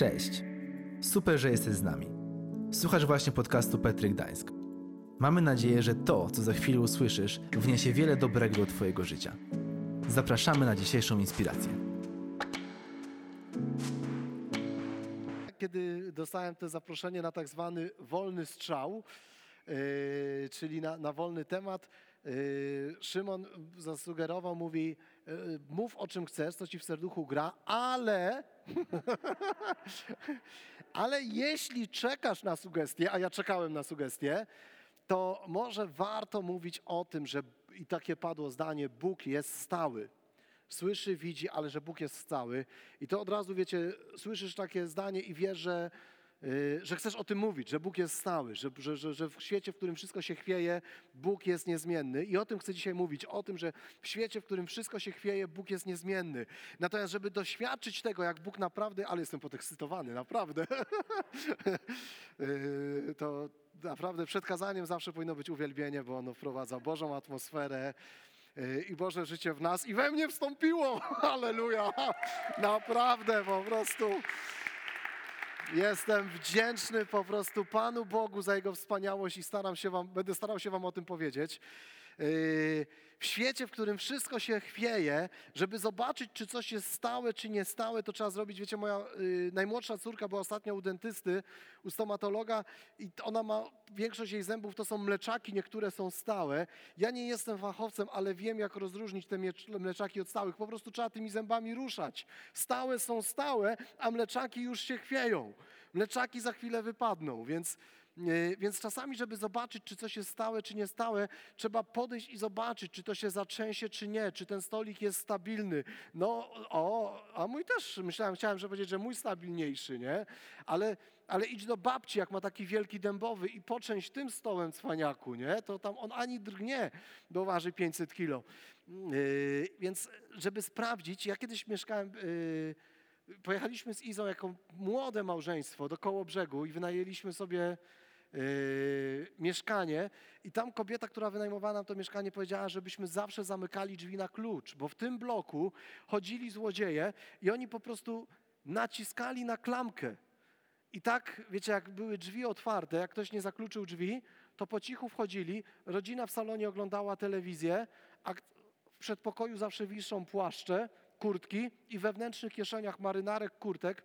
Cześć. Super, że jesteś z nami. Słuchasz właśnie podcastu Petry Gdańsk. Mamy nadzieję, że to, co za chwilę usłyszysz, wniesie wiele dobrego do Twojego życia. Zapraszamy na dzisiejszą inspirację. Kiedy dostałem to zaproszenie na tak zwany wolny strzał, yy, czyli na, na wolny temat, yy, Szymon zasugerował, mówi, mów o czym chcesz, co ci w serduchu gra, ale, ale jeśli czekasz na sugestie, a ja czekałem na sugestie, to może warto mówić o tym, że i takie padło zdanie, Bóg jest stały. Słyszy, widzi, ale że Bóg jest stały. I to od razu, wiecie, słyszysz takie zdanie i wiesz, że, że chcesz o tym mówić, że Bóg jest stały, że, że, że, że w świecie, w którym wszystko się chwieje, Bóg jest niezmienny. I o tym chcę dzisiaj mówić, o tym, że w świecie, w którym wszystko się chwieje, Bóg jest niezmienny. Natomiast, żeby doświadczyć tego, jak Bóg naprawdę, ale jestem podekscytowany, naprawdę, yy, to naprawdę przed kazaniem zawsze powinno być uwielbienie, bo ono wprowadza Bożą atmosferę yy, i Boże życie w nas i we mnie wstąpiło. Halleluja! Naprawdę po prostu jestem wdzięczny po prostu Panu Bogu za Jego wspaniałość i staram się wam, będę starał się Wam o tym powiedzieć. Yy, W świecie, w którym wszystko się chwieje, żeby zobaczyć, czy coś jest stałe, czy niestałe, to trzeba zrobić. Wiecie, moja yy, najmłodsza córka była ostatnio u dentysty, u stomatologa i ona ma, większość jej zębów to są mleczaki, niektóre są stałe. Ja nie jestem fachowcem, ale wiem, jak rozróżnić te mleczaki od stałych. Po prostu trzeba tymi zębami ruszać. Stałe są stałe, a mleczaki już się chwieją. Mleczaki za chwilę wypadną, więc Więc czasami, żeby zobaczyć, czy coś jest stałe, czy niestałe, trzeba podejść i zobaczyć, czy to się zatrzęsie, czy nie, czy ten stolik jest stabilny. No, o, a mój też, myślałem, chciałem że powiedzieć, że mój stabilniejszy, nie? Ale, ale idź do babci, jak ma taki wielki dębowy i poczęść tym stołem cwaniaku, nie? To tam on ani drgnie, bo waży 500 kilo. Yy, Więc, żeby sprawdzić, ja kiedyś mieszkałem... yy, pojechaliśmy z Izą jako młode małżeństwo do koło brzegu i wynajęliśmy sobie yy, mieszkanie i tam kobieta, która wynajmowała nam to mieszkanie powiedziała, żebyśmy zawsze zamykali drzwi na klucz, bo w tym bloku chodzili złodzieje i oni po prostu naciskali na klamkę. I tak, wiecie, jak były drzwi otwarte, jak ktoś nie zakluczył drzwi, to po cichu wchodzili, rodzina w salonie oglądała telewizję, a w przedpokoju zawsze wiszą płaszcze, kurtki i we wewnętrznych kieszeniach marynarek, kurtek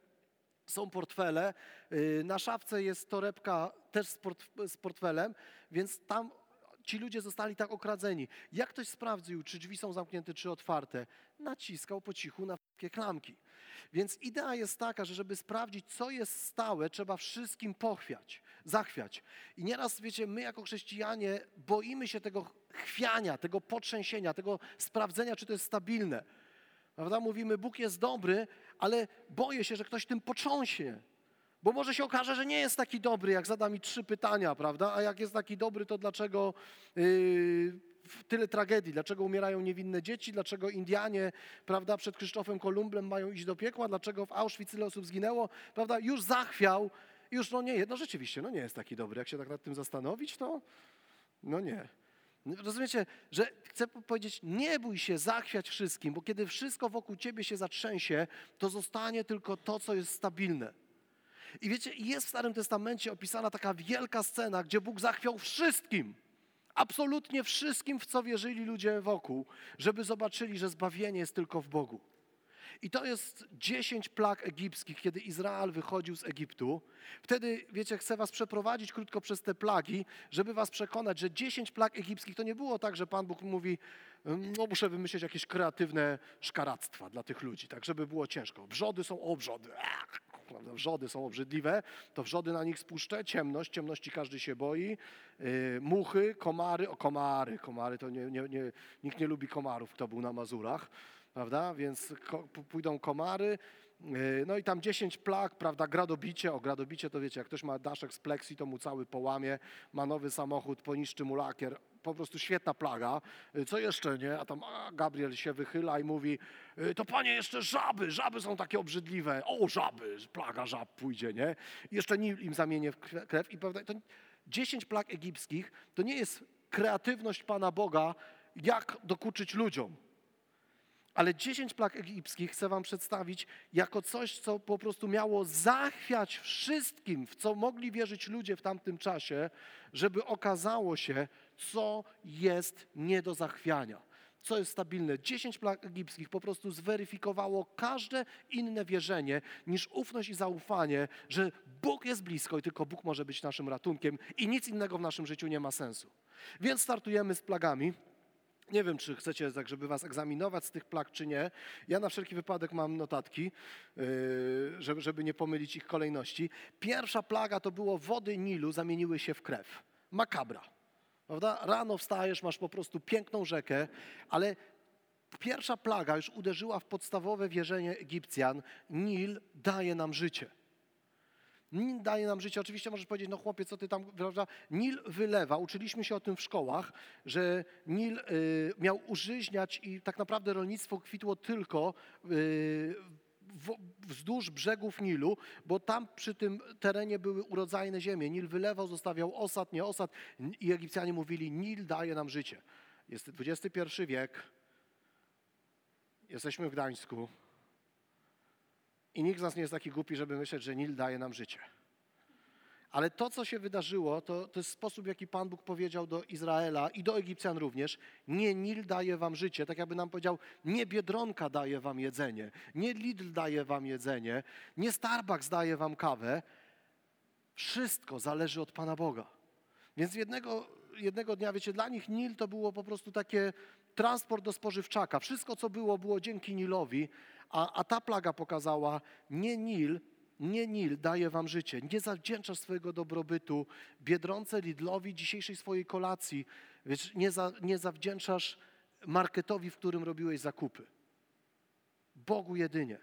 są portfele. Yy, Na szafce jest torebka też z portfelem, więc tam ci ludzie zostali tak okradzeni. Jak ktoś sprawdził, czy drzwi są zamknięte, czy otwarte, naciskał po cichu na wszystkie klamki. Więc idea jest taka, że żeby sprawdzić, co jest stałe, trzeba wszystkim pochwiać, zachwiać. I nieraz, wiecie, my jako chrześcijanie boimy się tego chwiania, tego potrzęsienia, tego sprawdzenia, czy to jest stabilne. Prawda? Mówimy, Bóg jest dobry, ale boję się, że ktoś tym potrząśnie. Bo może się okaże, że nie jest taki dobry, jak zada mi trzy pytania, prawda? A jak jest taki dobry, to dlaczego yy, tyle tragedii? Dlaczego umierają niewinne dzieci? Dlaczego Indianie, prawda, przed Krzysztofem Kolumblem mają iść do piekła? Dlaczego w Auschwitz tyle osób zginęło? Prawda? Już zachwiał. Już no nie, no rzeczywiście, no nie jest taki dobry. Jak się tak nad tym zastanowić, to no nie. Rozumiecie, że chcę po- powiedzieć, nie bój się zachwiać wszystkim, bo kiedy wszystko wokół ciebie się zatrzęsie, to zostanie tylko to, co jest stabilne. I wiecie, jest w Starym Testamencie opisana taka wielka scena, gdzie Bóg zachwiał wszystkim. Absolutnie wszystkim, w co wierzyli ludzie wokół, żeby zobaczyli, że zbawienie jest tylko w Bogu. I to jest dziesięć plag egipskich, kiedy Izrael wychodził z Egiptu. Wtedy, wiecie, chcę was przeprowadzić krótko przez te plagi, żeby was przekonać, że dziesięć plag egipskich to nie było tak, że Pan Bóg mówi, no muszę wymyślić jakieś kreatywne szkaractwa dla tych ludzi, tak żeby było ciężko. Wrzody są obrzody. Prawda? Wrzody są obrzydliwe, to wrzody na nich spuszczę, ciemność, ciemności każdy się boi, yy, muchy, komary, o komary, komary to nie, nie, nie, nikt nie lubi komarów, kto był na Mazurach prawda? Więc ko, pójdą komary. Yy, No i tam 10 plag, prawda? Gradobicie. O gradobicie to wiecie, jak ktoś ma daszek z pleksji, to mu cały połamie, ma nowy samochód, poniszczy mu lakier. Po prostu świetna plaga. Yy, Co jeszcze, nie? A tam a, Gabriel się wychyla i mówi, yy, to panie, jeszcze żaby, żaby są takie obrzydliwe. O, żaby, plaga żab pójdzie, nie? Jeszcze Nil im zamienię w kre- krew. I prawda, to 10 plag egipskich to nie jest kreatywność Pana Boga, jak dokuczyć ludziom. Ale dziesięć plag egipskich chcę wam przedstawić jako coś, co po prostu miało zachwiać wszystkim, w co mogli wierzyć ludzie w tamtym czasie, żeby okazało się, co jest nie do zachwiania, co jest stabilne. Dziesięć plag egipskich po prostu zweryfikowało każde inne wierzenie niż ufność i zaufanie, że Bóg jest blisko i tylko Bóg może być naszym ratunkiem i nic innego w naszym życiu nie ma sensu. Więc startujemy z plagami. Nie wiem, czy chcecie tak, żeby was egzaminować z tych plag, czy nie. Ja na wszelki wypadek mam notatki, yy, żeby, żeby nie pomylić ich kolejności. Pierwsza plaga to było wody Nilu zamieniły się w krew. Makabra. Prawda? Rano wstajesz, masz po prostu piękną rzekę, ale pierwsza plaga już uderzyła w podstawowe wierzenie Egipcjan. Nil daje nam życie. Nil daje nam życie. Oczywiście możesz powiedzieć, no chłopie, co ty tam, prawda? Nil wylewa, uczyliśmy się o tym w szkołach, że Nil y, miał użyźniać i tak naprawdę rolnictwo kwitło tylko y, wzdłuż brzegów Nilu, bo tam przy tym terenie były urodzajne ziemie. Nil wylewał, zostawiał osad, nie osad i Egipcjanie mówili, Nil daje nam życie. Jest XXI wiek, jesteśmy w Gdańsku, i nikt z nas nie jest taki głupi, żeby myśleć, że Nil daje nam życie. Ale to, co się wydarzyło, to, to jest sposób, w jaki Pan Bóg powiedział do Izraela i do Egipcjan również. Nie Nil daje wam życie, tak jakby nam powiedział, nie Biedronka daje wam jedzenie, nie Lidl daje wam jedzenie, nie Starbucks daje wam kawę. Wszystko zależy od Pana Boga. Więc jednego, jednego dnia, wiecie, dla nich Nil to było po prostu takie transport do spożywczaka. Wszystko, co było, było dzięki Nilowi, a, a ta plaga pokazała, nie Nil, nie Nil daje wam życie. Nie zawdzięczasz swojego dobrobytu Biedronce, Lidlowi, dzisiejszej swojej kolacji. Wiesz, nie, za, nie zawdzięczasz marketowi, w którym robiłeś zakupy. Bogu jedynie.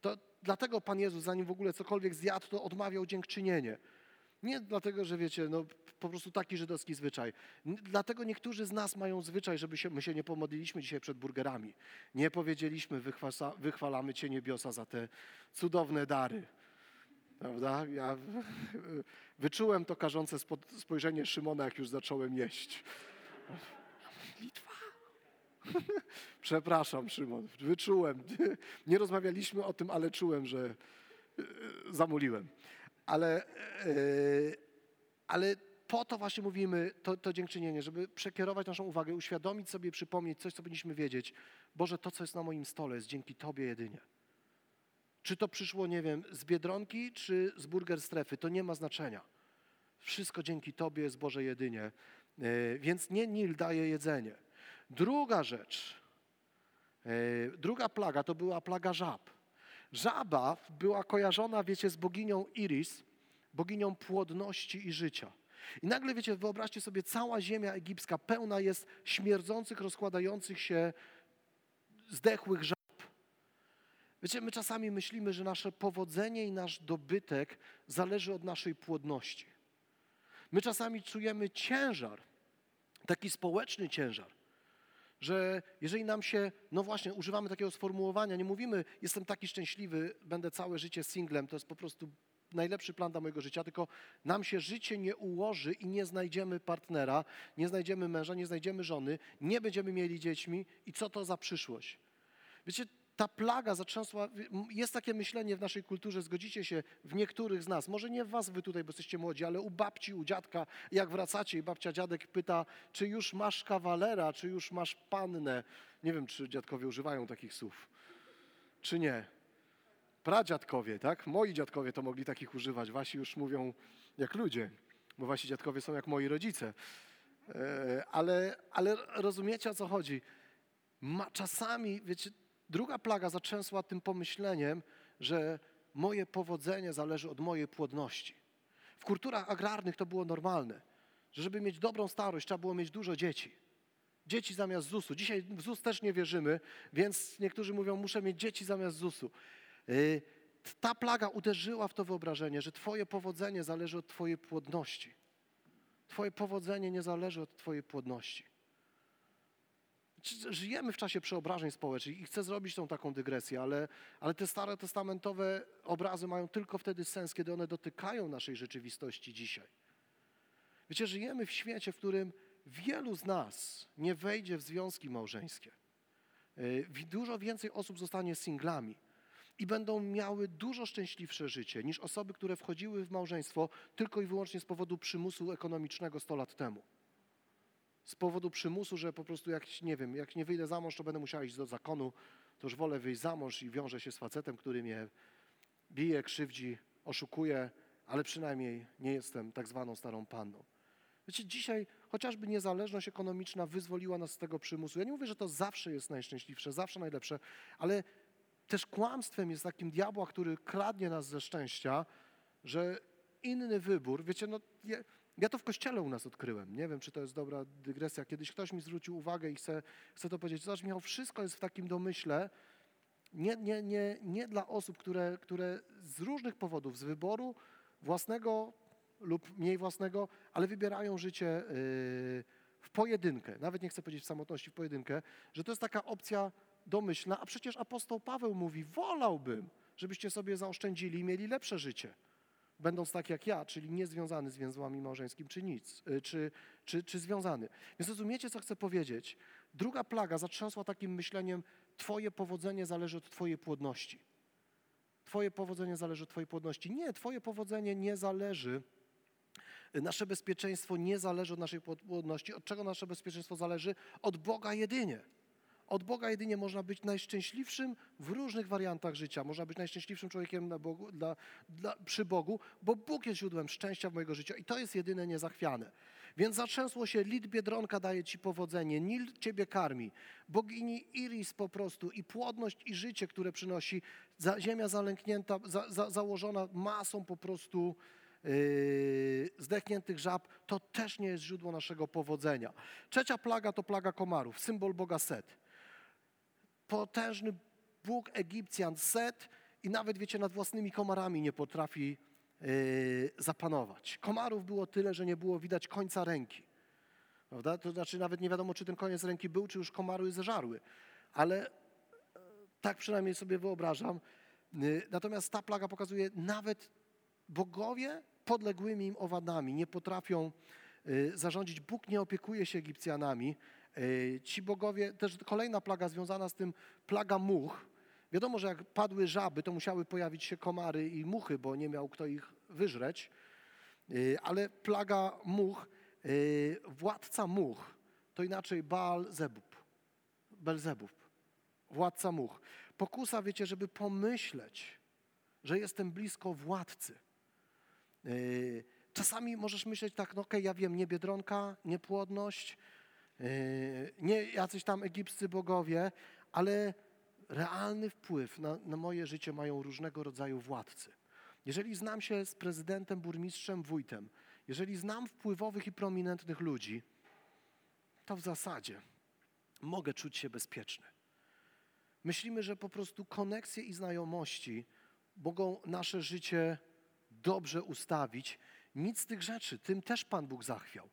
To dlatego Pan Jezus, zanim w ogóle cokolwiek zjadł, to odmawiał dziękczynienie. Nie dlatego, że wiecie, no po prostu taki żydowski zwyczaj. Dlatego niektórzy z nas mają zwyczaj, żeby się, my się nie pomodliliśmy dzisiaj przed burgerami. Nie powiedzieliśmy, wychwasa, wychwalamy Cię niebiosa za te cudowne dary. Prawda? Ja wyczułem to karzące spojrzenie Szymona, jak już zacząłem jeść. Litwa. Przepraszam, Szymon, wyczułem. Nie rozmawialiśmy o tym, ale czułem, że e, zamuliłem. Ale, e, ale po to właśnie mówimy to, to dziękczynienie, żeby przekierować naszą uwagę, uświadomić sobie, przypomnieć coś, co powinniśmy wiedzieć. Boże, to, co jest na moim stole, jest dzięki Tobie jedynie. Czy to przyszło, nie wiem, z Biedronki, czy z Burger Strefy, to nie ma znaczenia. Wszystko dzięki Tobie jest Boże jedynie. E, więc nie Nil daje jedzenie. Druga rzecz, e, druga plaga to była plaga żab. Żaba była kojarzona, wiecie, z boginią Iris, boginią płodności i życia. I nagle, wiecie, wyobraźcie sobie, cała ziemia egipska pełna jest śmierdzących, rozkładających się, zdechłych żab. Wiecie, my czasami myślimy, że nasze powodzenie i nasz dobytek zależy od naszej płodności. My czasami czujemy ciężar, taki społeczny ciężar, że jeżeli nam się, no właśnie, używamy takiego sformułowania, nie mówimy, jestem taki szczęśliwy, będę całe życie singlem, to jest po prostu najlepszy plan dla mojego życia, tylko nam się życie nie ułoży i nie znajdziemy partnera, nie znajdziemy męża, nie znajdziemy żony, nie będziemy mieli dziećmi i co to za przyszłość? Wiecie, ta plaga zatrzęsła, jest takie myślenie w naszej kulturze, zgodzicie się, w niektórych z nas, może nie w was, wy tutaj, bo jesteście młodzi, ale u babci, u dziadka, jak wracacie i babcia, dziadek pyta, czy już masz kawalera, czy już masz pannę. Nie wiem, czy dziadkowie używają takich słów, czy nie. Pradziadkowie, tak? Moi dziadkowie to mogli takich używać, wasi już mówią jak ludzie, bo wasi dziadkowie są jak moi rodzice. E, ale, ale rozumiecie, o co chodzi? Ma, czasami, wiecie, Druga plaga zaczęsła tym pomyśleniem, że moje powodzenie zależy od mojej płodności. W kulturach agrarnych to było normalne, że żeby mieć dobrą starość, trzeba było mieć dużo dzieci. Dzieci zamiast ZUS-u. Dzisiaj w ZUS też nie wierzymy, więc niektórzy mówią, muszę mieć dzieci zamiast ZUS-u. Y, ta plaga uderzyła w to wyobrażenie, że Twoje powodzenie zależy od Twojej płodności. Twoje powodzenie nie zależy od Twojej płodności. Żyjemy w czasie przeobrażeń społecznych i chcę zrobić tą taką dygresję, ale, ale te stare testamentowe obrazy mają tylko wtedy sens, kiedy one dotykają naszej rzeczywistości dzisiaj. Wiecie, żyjemy w świecie, w którym wielu z nas nie wejdzie w związki małżeńskie. Y, Dużo więcej osób zostanie singlami i będą miały dużo szczęśliwsze życie niż osoby, które wchodziły w małżeństwo tylko i wyłącznie z powodu przymusu ekonomicznego 100 lat temu. Z powodu przymusu, że po prostu jak nie wiem, jak nie wyjdę za mąż, to będę musiała iść do zakonu, to już wolę wyjść za mąż i wiąże się z facetem, który mnie bije, krzywdzi, oszukuje, ale przynajmniej nie jestem tak zwaną starą panną. Wiecie, dzisiaj chociażby niezależność ekonomiczna wyzwoliła nas z tego przymusu. Ja nie mówię, że to zawsze jest najszczęśliwsze, zawsze najlepsze, ale też kłamstwem jest takim diabła, który kradnie nas ze szczęścia, że inny wybór, wiecie, no ja to w kościele u nas odkryłem. Nie wiem, czy to jest dobra dygresja. Kiedyś ktoś mi zwrócił uwagę i chce to powiedzieć. Zobacz, Michał, wszystko jest w takim domyśle, nie, nie, nie, nie dla osób, które, które z różnych powodów, z wyboru własnego lub mniej własnego, ale wybierają życie yy, w pojedynkę, nawet nie chcę powiedzieć w samotności, w pojedynkę, że to jest taka opcja domyślna, a przecież apostoł Paweł mówi, wolałbym, żebyście sobie zaoszczędzili i mieli lepsze życie, będąc tak jak ja, czyli niezwiązany z więzłami małżeńskim, czy nic, yy, czy, czy, czy związany. Więc rozumiecie, co chcę powiedzieć? Druga plaga zatrzęsła takim myśleniem, twoje powodzenie zależy od twojej płodności. Twoje powodzenie zależy od twojej płodności. Nie, twoje powodzenie nie zależy Nasze bezpieczeństwo nie zależy od naszej płodności. Od czego nasze bezpieczeństwo zależy? Od Boga jedynie. Od Boga jedynie można być najszczęśliwszym w różnych wariantach życia. Można być najszczęśliwszym człowiekiem Bogu, dla, dla, przy Bogu, bo Bóg jest źródłem szczęścia w mojego życia i to jest jedyne niezachwiane. Więc zatrzęsło się, Lid Biedronka daje ci powodzenie, Nil ciebie karmi, bogini Iris po prostu i płodność i życie, które przynosi, ziemia zalęknięta, za, za, założona masą po prostu Yy, zdechniętych żab, to też nie jest źródło naszego powodzenia. Trzecia plaga to plaga komarów, symbol Boga Set. Potężny Bóg Egipcjan Set i nawet, wiecie, nad własnymi komarami nie potrafi yy, zapanować. Komarów było tyle, że nie było widać końca ręki. Prawda? To znaczy nawet nie wiadomo, czy ten koniec ręki był, czy już komary zeżarły. Ale e, tak przynajmniej sobie wyobrażam. Yy, natomiast ta plaga pokazuje, nawet bogowie podległymi im owadami, nie potrafią y, zarządzić. Bóg nie opiekuje się Egipcjanami. Y, ci bogowie, też kolejna plaga związana z tym, plaga much. Wiadomo, że jak padły żaby, to musiały pojawić się komary i muchy, bo nie miał kto ich wyżreć. Y, ale plaga much, władca much, to inaczej Baal Zebub, Belzebub, władca much. Pokusa, wiecie, żeby pomyśleć, że jestem blisko władcy. Czasami możesz myśleć tak, no okej, okay, ja wiem, nie Biedronka, yy, nie jacyś tam egipscy bogowie, ale realny wpływ na, na moje życie mają różnego rodzaju władcy. Jeżeli znam się z prezydentem, burmistrzem, wójtem, jeżeli znam wpływowych i prominentnych ludzi, to w zasadzie mogę czuć się bezpieczny. Myślimy, że po prostu koneksje i znajomości mogą nasze życie dobrze ustawić. Nic z tych rzeczy, tym też Pan Bóg zachwiał.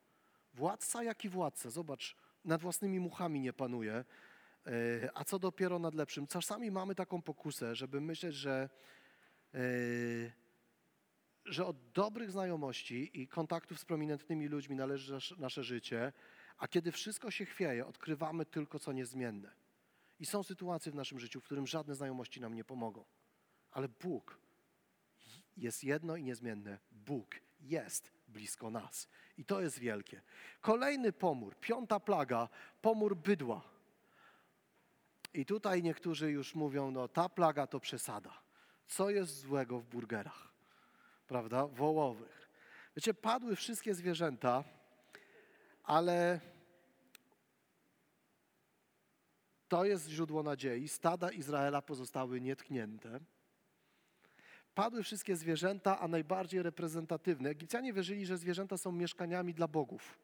Władca jak i władca, zobacz, nad własnymi muchami nie panuje, e, a co dopiero nad lepszym. Czasami mamy taką pokusę, żeby myśleć, że, e, że od dobrych znajomości i kontaktów z prominentnymi ludźmi należy nasze życie, a kiedy wszystko się chwieje, odkrywamy tylko co niezmienne. I są sytuacje w naszym życiu, w którym żadne znajomości nam nie pomogą. Ale Bóg jest jedno i niezmienne. Bóg jest blisko nas. I to jest wielkie. Kolejny pomór, piąta plaga, pomór bydła. I tutaj niektórzy już mówią, no ta plaga to przesada. Co jest złego w burgerach? Prawda? Wołowych. Wiecie, padły wszystkie zwierzęta, ale to jest źródło nadziei. Stada Izraela pozostały nietknięte padły wszystkie zwierzęta, a najbardziej reprezentatywne. Egipcjanie wierzyli, że zwierzęta są mieszkaniami dla bogów.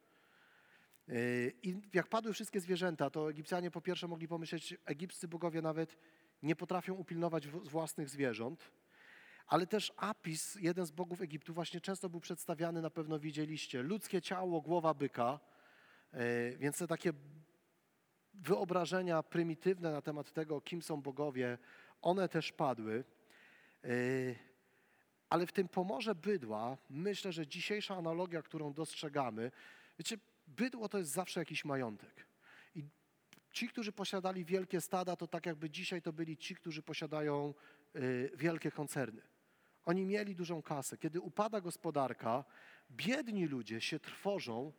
Yy, I jak padły wszystkie zwierzęta, to Egipcjanie po pierwsze mogli pomyśleć, egipscy bogowie nawet nie potrafią upilnować własnych zwierząt, ale też Apis, jeden z bogów Egiptu, właśnie często był przedstawiany, na pewno widzieliście, ludzkie ciało, głowa byka, yy, więc te takie wyobrażenia prymitywne na temat tego, kim są bogowie, one też padły. Yy, ale w tym pomorze bydła, myślę, że dzisiejsza analogia, którą dostrzegamy, wiecie, bydło to jest zawsze jakiś majątek. I Ci, którzy posiadali wielkie stada, to tak jakby dzisiaj to byli ci, którzy posiadają y, wielkie koncerny. Oni mieli dużą kasę. Kiedy upada gospodarka, biedni ludzie się trwożą,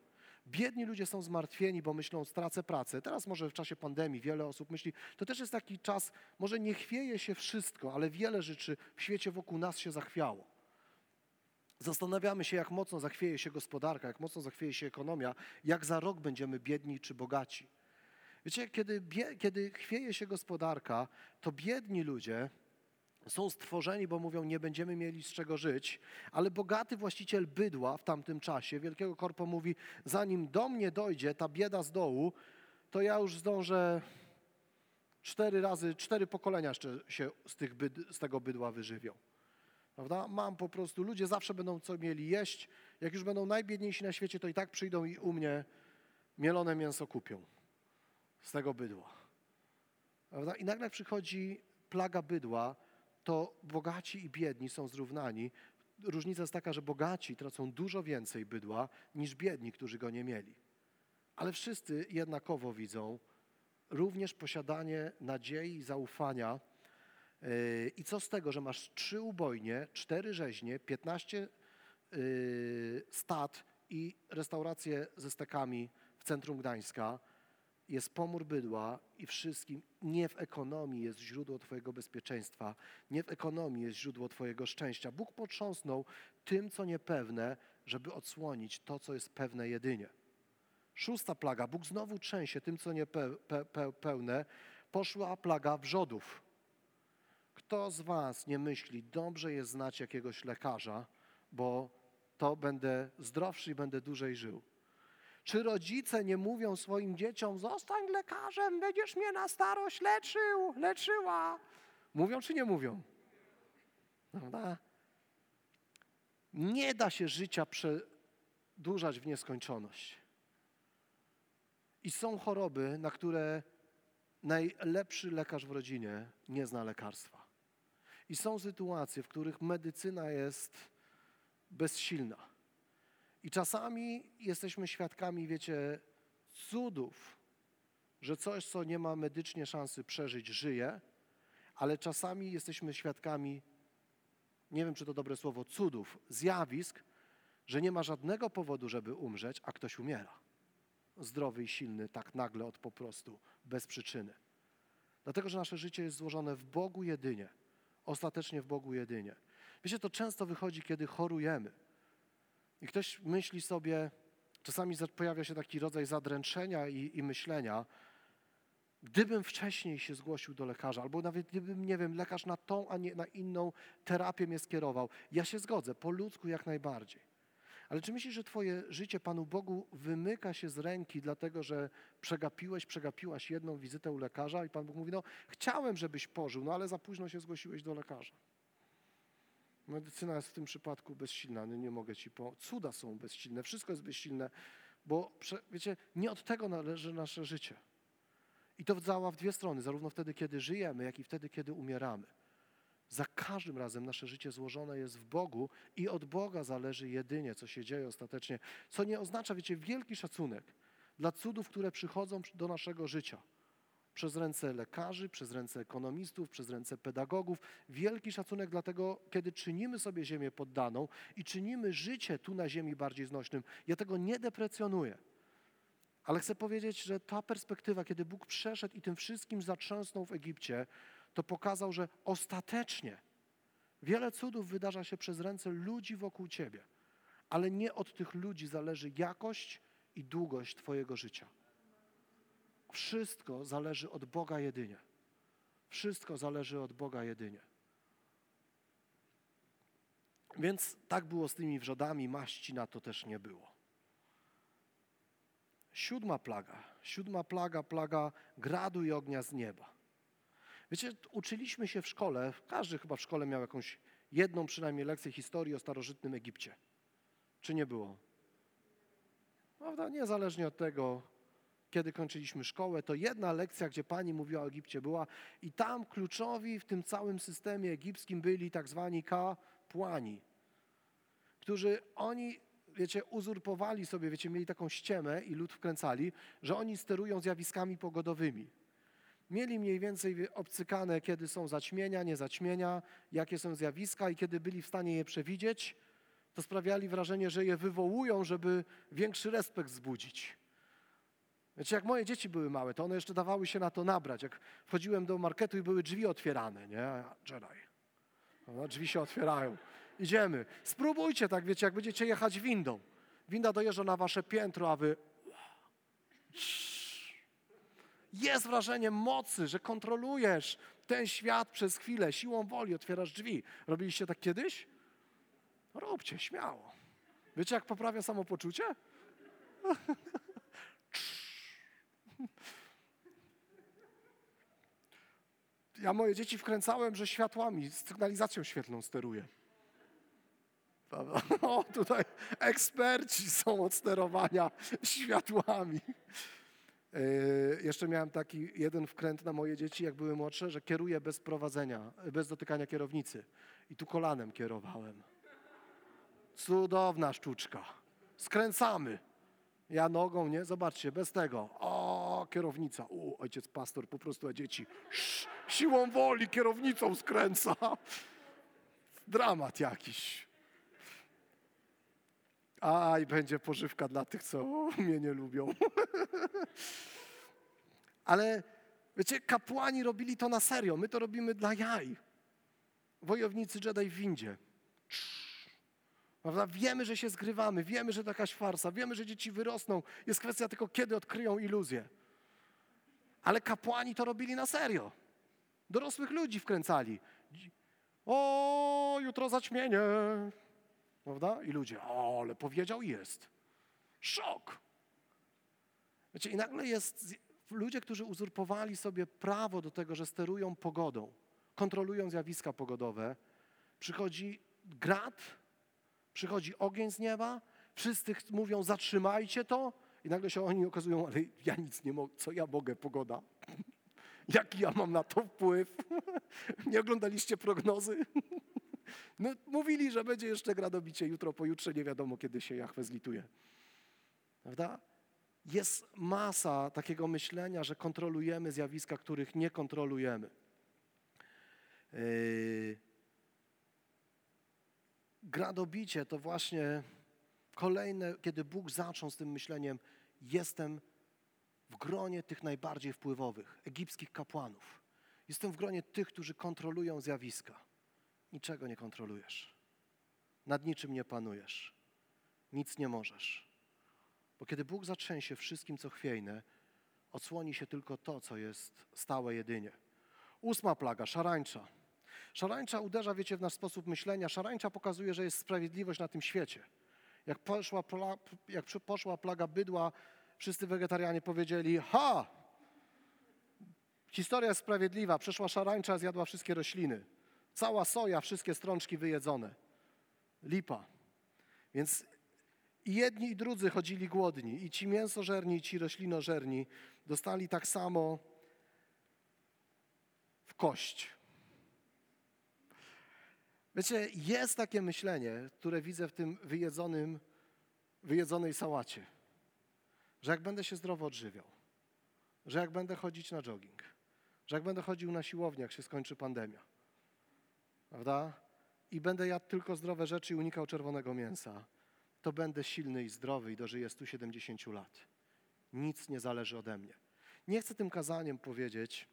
biedni ludzie są zmartwieni, bo myślą, stracę pracę. Teraz może w czasie pandemii wiele osób myśli, to też jest taki czas, może nie chwieje się wszystko, ale wiele rzeczy w świecie wokół nas się zachwiało. Zastanawiamy się, jak mocno zachwieje się gospodarka, jak mocno zachwieje się ekonomia, jak za rok będziemy biedni czy bogaci. Wiecie, kiedy, kiedy chwieje się gospodarka, to biedni ludzie są stworzeni, bo mówią, nie będziemy mieli z czego żyć, ale bogaty właściciel bydła w tamtym czasie, wielkiego korpo mówi, zanim do mnie dojdzie ta bieda z dołu, to ja już zdążę cztery razy, cztery pokolenia jeszcze się z, tych byd, z tego bydła wyżywią. Prawda? Mam po prostu, ludzie zawsze będą co mieli jeść. Jak już będą najbiedniejsi na świecie, to i tak przyjdą i u mnie mielone mięso kupią z tego bydła. Prawda? I nagle przychodzi plaga bydła, to bogaci i biedni są zrównani. Różnica jest taka, że bogaci tracą dużo więcej bydła niż biedni, którzy go nie mieli. Ale wszyscy jednakowo widzą również posiadanie nadziei i zaufania. Yy, I co z tego, że masz trzy ubojnie, cztery rzeźnie, piętnaście yy, stad i restaurację ze stekami w centrum Gdańska, jest pomór bydła i wszystkim. Nie w ekonomii jest źródło Twojego bezpieczeństwa, nie w ekonomii jest źródło Twojego szczęścia. Bóg potrząsnął tym, co niepewne, żeby odsłonić to, co jest pewne jedynie. Szósta plaga. Bóg znowu trzęsie tym, co niepełne. Poszła plaga wrzodów. Kto z Was nie myśli, dobrze jest znać jakiegoś lekarza, bo to będę zdrowszy i będę dłużej żył? Czy rodzice nie mówią swoim dzieciom, zostań lekarzem, będziesz mnie na starość leczył, leczyła? Mówią czy nie mówią? Prawda? Nie da się życia przedłużać w nieskończoność. I są choroby, na które najlepszy lekarz w rodzinie nie zna lekarstwa. I są sytuacje, w których medycyna jest bezsilna. I czasami jesteśmy świadkami, wiecie, cudów, że coś, co nie ma medycznie szansy przeżyć, żyje, ale czasami jesteśmy świadkami, nie wiem czy to dobre słowo, cudów, zjawisk, że nie ma żadnego powodu, żeby umrzeć, a ktoś umiera. Zdrowy i silny, tak nagle od po prostu, bez przyczyny. Dlatego, że nasze życie jest złożone w Bogu jedynie, ostatecznie w Bogu jedynie. Wiecie, to często wychodzi, kiedy chorujemy. I ktoś myśli sobie, czasami pojawia się taki rodzaj zadręczenia i, i myślenia, gdybym wcześniej się zgłosił do lekarza, albo nawet gdybym, nie wiem, lekarz na tą, a nie na inną terapię mnie skierował, ja się zgodzę, po ludzku jak najbardziej. Ale czy myślisz, że Twoje życie Panu Bogu wymyka się z ręki, dlatego że przegapiłeś, przegapiłaś jedną wizytę u lekarza i Pan Bóg mówi, no chciałem, żebyś pożył, no ale za późno się zgłosiłeś do lekarza. Medycyna jest w tym przypadku bezsilna, nie, nie mogę ci po. Cuda są bezsilne, wszystko jest bezsilne, bo wiecie, nie od tego należy nasze życie. I to działa w dwie strony, zarówno wtedy, kiedy żyjemy, jak i wtedy, kiedy umieramy. Za każdym razem nasze życie złożone jest w Bogu i od Boga zależy jedynie, co się dzieje ostatecznie, co nie oznacza, wiecie, wielki szacunek dla cudów, które przychodzą do naszego życia przez ręce lekarzy, przez ręce ekonomistów, przez ręce pedagogów. Wielki szacunek dlatego, kiedy czynimy sobie ziemię poddaną i czynimy życie tu na ziemi bardziej znośnym. Ja tego nie deprecjonuję. Ale chcę powiedzieć, że ta perspektywa, kiedy Bóg przeszedł i tym wszystkim zatrzęsnął w Egipcie, to pokazał, że ostatecznie wiele cudów wydarza się przez ręce ludzi wokół Ciebie, ale nie od tych ludzi zależy jakość i długość Twojego życia. Wszystko zależy od Boga jedynie. Wszystko zależy od Boga jedynie. Więc tak było z tymi wrzodami, maści na to też nie było. Siódma plaga. Siódma plaga, plaga gradu i ognia z nieba. Wiecie, uczyliśmy się w szkole, każdy chyba w szkole miał jakąś jedną przynajmniej lekcję historii o starożytnym Egipcie. Czy nie było? Prawda? Niezależnie od tego, kiedy kończyliśmy szkołę, to jedna lekcja, gdzie pani mówiła o Egipcie była i tam kluczowi w tym całym systemie egipskim byli tak zwani kapłani, którzy oni wiecie, uzurpowali sobie, wiecie, mieli taką ściemę i lud wkręcali, że oni sterują zjawiskami pogodowymi. Mieli mniej więcej obcykane, kiedy są zaćmienia, niezaćmienia, jakie są zjawiska i kiedy byli w stanie je przewidzieć, to sprawiali wrażenie, że je wywołują, żeby większy respekt wzbudzić. Wiecie, jak moje dzieci były małe, to one jeszcze dawały się na to nabrać. Jak wchodziłem do marketu i były drzwi otwierane, nie? Jedi. No, drzwi się otwierają. Idziemy. Spróbujcie tak, wiecie, jak będziecie jechać windą. Winda dojeżdża na wasze piętro, a wy... Jest wrażenie mocy, że kontrolujesz ten świat przez chwilę, siłą woli otwierasz drzwi. Robiliście tak kiedyś? Róbcie, śmiało. Wiecie, jak poprawia samopoczucie? Ja moje dzieci wkręcałem, że światłami, sygnalizacją świetlną steruję. O, tutaj eksperci są od sterowania światłami. Yy, jeszcze miałem taki jeden wkręt na moje dzieci, jak były młodsze, że kieruję bez prowadzenia, bez dotykania kierownicy. I tu kolanem kierowałem. Cudowna sztuczka. Skręcamy. Ja nogą, nie? Zobaczcie, bez tego. O, kierownica. U, ojciec pastor po prostu, a dzieci sz, siłą woli kierownicą skręca. Dramat jakiś. A, i będzie pożywka dla tych, co mnie nie lubią. Ale wiecie, kapłani robili to na serio. My to robimy dla jaj. Wojownicy Jedi w windzie. Prawda? Wiemy, że się zgrywamy, wiemy, że to jakaś farsa, wiemy, że dzieci wyrosną. Jest kwestia tylko, kiedy odkryją iluzję. Ale kapłani to robili na serio. Dorosłych ludzi wkręcali. O, jutro zaćmienie. Prawda? I ludzie, o, ale powiedział jest. Szok. Wiecie, i nagle jest ludzie, którzy uzurpowali sobie prawo do tego, że sterują pogodą, kontrolują zjawiska pogodowe. Przychodzi grad, przychodzi ogień z nieba, wszyscy mówią zatrzymajcie to i nagle się oni okazują, ale ja nic nie mogę, co ja mogę, pogoda? Jaki ja mam na to wpływ? nie oglądaliście prognozy? no, mówili, że będzie jeszcze gradobicie jutro, pojutrze, nie wiadomo kiedy się Jachwę zlituje. Prawda? Jest masa takiego myślenia, że kontrolujemy zjawiska, których nie kontrolujemy. Yy, gradobicie to właśnie kolejne, kiedy Bóg zaczął z tym myśleniem, jestem w gronie tych najbardziej wpływowych, egipskich kapłanów. Jestem w gronie tych, którzy kontrolują zjawiska. Niczego nie kontrolujesz. Nad niczym nie panujesz. Nic nie możesz. Bo kiedy Bóg zatrzęsie wszystkim, co chwiejne, odsłoni się tylko to, co jest stałe jedynie. Ósma plaga, szarańcza. Szarańcza uderza, wiecie, w nasz sposób myślenia. Szarańcza pokazuje, że jest sprawiedliwość na tym świecie. Jak poszła, jak poszła plaga bydła, wszyscy wegetarianie powiedzieli, ha, historia jest sprawiedliwa, przeszła szarańcza, zjadła wszystkie rośliny. Cała soja, wszystkie strączki wyjedzone. Lipa. Więc i jedni i drudzy chodzili głodni. I ci mięsożerni, i ci roślinożerni dostali tak samo w kość. Wiecie, jest takie myślenie, które widzę w tym wyjedzonym, wyjedzonej sałacie, że jak będę się zdrowo odżywiał, że jak będę chodzić na jogging, że jak będę chodził na siłownię, jak się skończy pandemia, prawda? I będę jadł tylko zdrowe rzeczy i unikał czerwonego mięsa, to będę silny i zdrowy i dożyję 170 lat. Nic nie zależy ode mnie. Nie chcę tym kazaniem powiedzieć,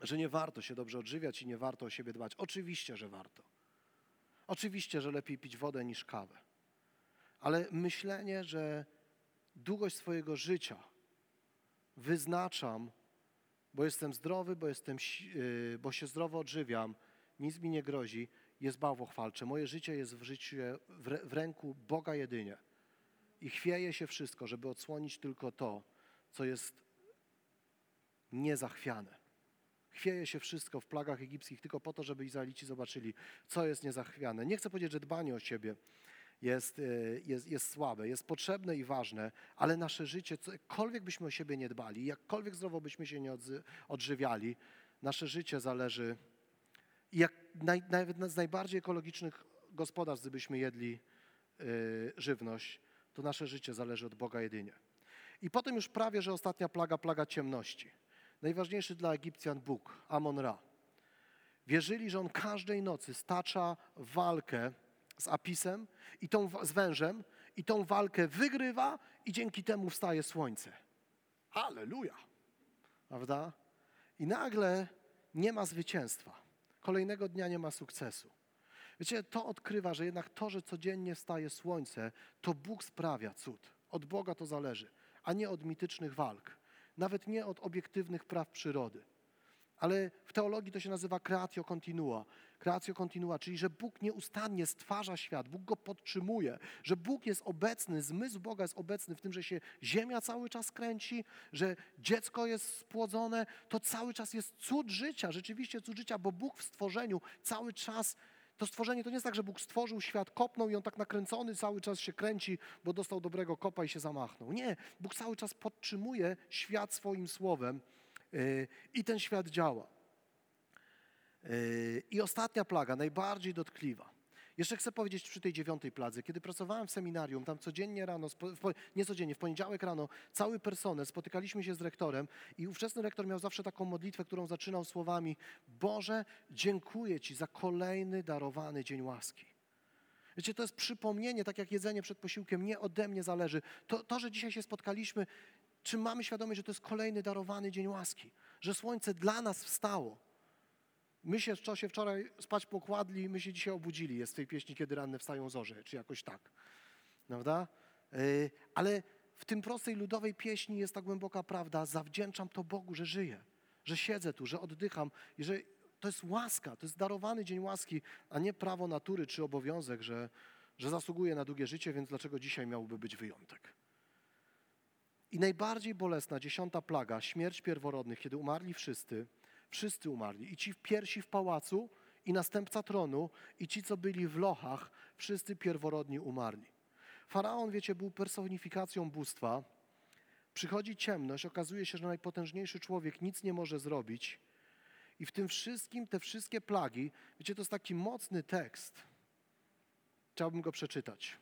że nie warto się dobrze odżywiać i nie warto o siebie dbać. Oczywiście, że warto. Oczywiście, że lepiej pić wodę niż kawę. Ale myślenie, że długość swojego życia wyznaczam, bo jestem zdrowy, bo, jestem, y, bo się zdrowo odżywiam, nic mi nie grozi, jest bałwochwalcze. Moje życie jest w, życiu, w ręku Boga jedynie. I chwieje się wszystko, żeby odsłonić tylko to, co jest niezachwiane. Chwieje się wszystko w plagach egipskich tylko po to, żeby Izraelici zobaczyli, co jest niezachwiane. Nie chcę powiedzieć, że dbanie o siebie jest, e, jest, jest słabe, jest potrzebne i ważne, ale nasze życie, cokolwiek byśmy o siebie nie dbali, jakkolwiek zdrowo byśmy się nie odżywiali, nasze życie zależy jak naj, nawet z najbardziej ekologicznych gospodarstw, gdybyśmy jedli y, żywność, to nasze życie zależy od Boga jedynie. I potem już prawie, że ostatnia plaga, plaga ciemności. Najważniejszy dla Egipcjan Bóg, Amon-Ra. Wierzyli, że on każdej nocy stacza walkę z Apisem i tą, z wężem i tą walkę wygrywa i dzięki temu wstaje słońce. Halleluja! Prawda? I nagle nie ma zwycięstwa. Kolejnego dnia nie ma sukcesu. Wiecie, to odkrywa, że jednak to, że codziennie wstaje słońce, to Bóg sprawia cud. Od Boga to zależy, a nie od mitycznych walk. Nawet nie od obiektywnych praw przyrody. Ale w teologii to się nazywa creatio continua. Creatio continua, czyli że Bóg nieustannie stwarza świat, Bóg go podtrzymuje, że Bóg jest obecny, zmysł Boga jest obecny w tym, że się ziemia cały czas kręci, że dziecko jest spłodzone. To cały czas jest cud życia, rzeczywiście cud życia, bo Bóg w stworzeniu cały czas to stworzenie to nie jest tak, że Bóg stworzył świat, kopnął i on tak nakręcony cały czas się kręci, bo dostał dobrego kopa i się zamachnął. Nie, Bóg cały czas podtrzymuje świat swoim słowem yy, i ten świat działa. Yy, I ostatnia plaga, najbardziej dotkliwa. Jeszcze chcę powiedzieć przy tej dziewiątej pladze. Kiedy pracowałem w seminarium, tam codziennie rano, nie codziennie, w poniedziałek rano, cały personel, spotykaliśmy się z rektorem i ówczesny rektor miał zawsze taką modlitwę, którą zaczynał słowami Boże, dziękuję Ci za kolejny darowany dzień łaski. Wiecie, to jest przypomnienie, tak jak jedzenie przed posiłkiem, nie ode mnie zależy. To, to że dzisiaj się spotkaliśmy, czy mamy świadomość, że to jest kolejny darowany dzień łaski, że słońce dla nas wstało. My się w czasie wczoraj spać pokładli, my się dzisiaj obudzili. Jest w tej pieśni, kiedy ranne wstają zorze, czy jakoś tak. Prawda? Yy, ale w tym prostej ludowej pieśni jest ta głęboka prawda. Zawdzięczam to Bogu, że żyję, że siedzę tu, że oddycham i że to jest łaska, to jest darowany dzień łaski, a nie prawo natury czy obowiązek, że, że zasługuję na długie życie, więc dlaczego dzisiaj miałby być wyjątek? I najbardziej bolesna dziesiąta plaga, śmierć pierworodnych, kiedy umarli wszyscy, Wszyscy umarli. I ci w piersi w pałacu, i następca tronu, i ci, co byli w lochach, wszyscy pierworodni umarli. Faraon, wiecie, był personifikacją bóstwa. Przychodzi ciemność, okazuje się, że najpotężniejszy człowiek nic nie może zrobić. I w tym wszystkim te wszystkie plagi, wiecie, to jest taki mocny tekst. Chciałbym go przeczytać.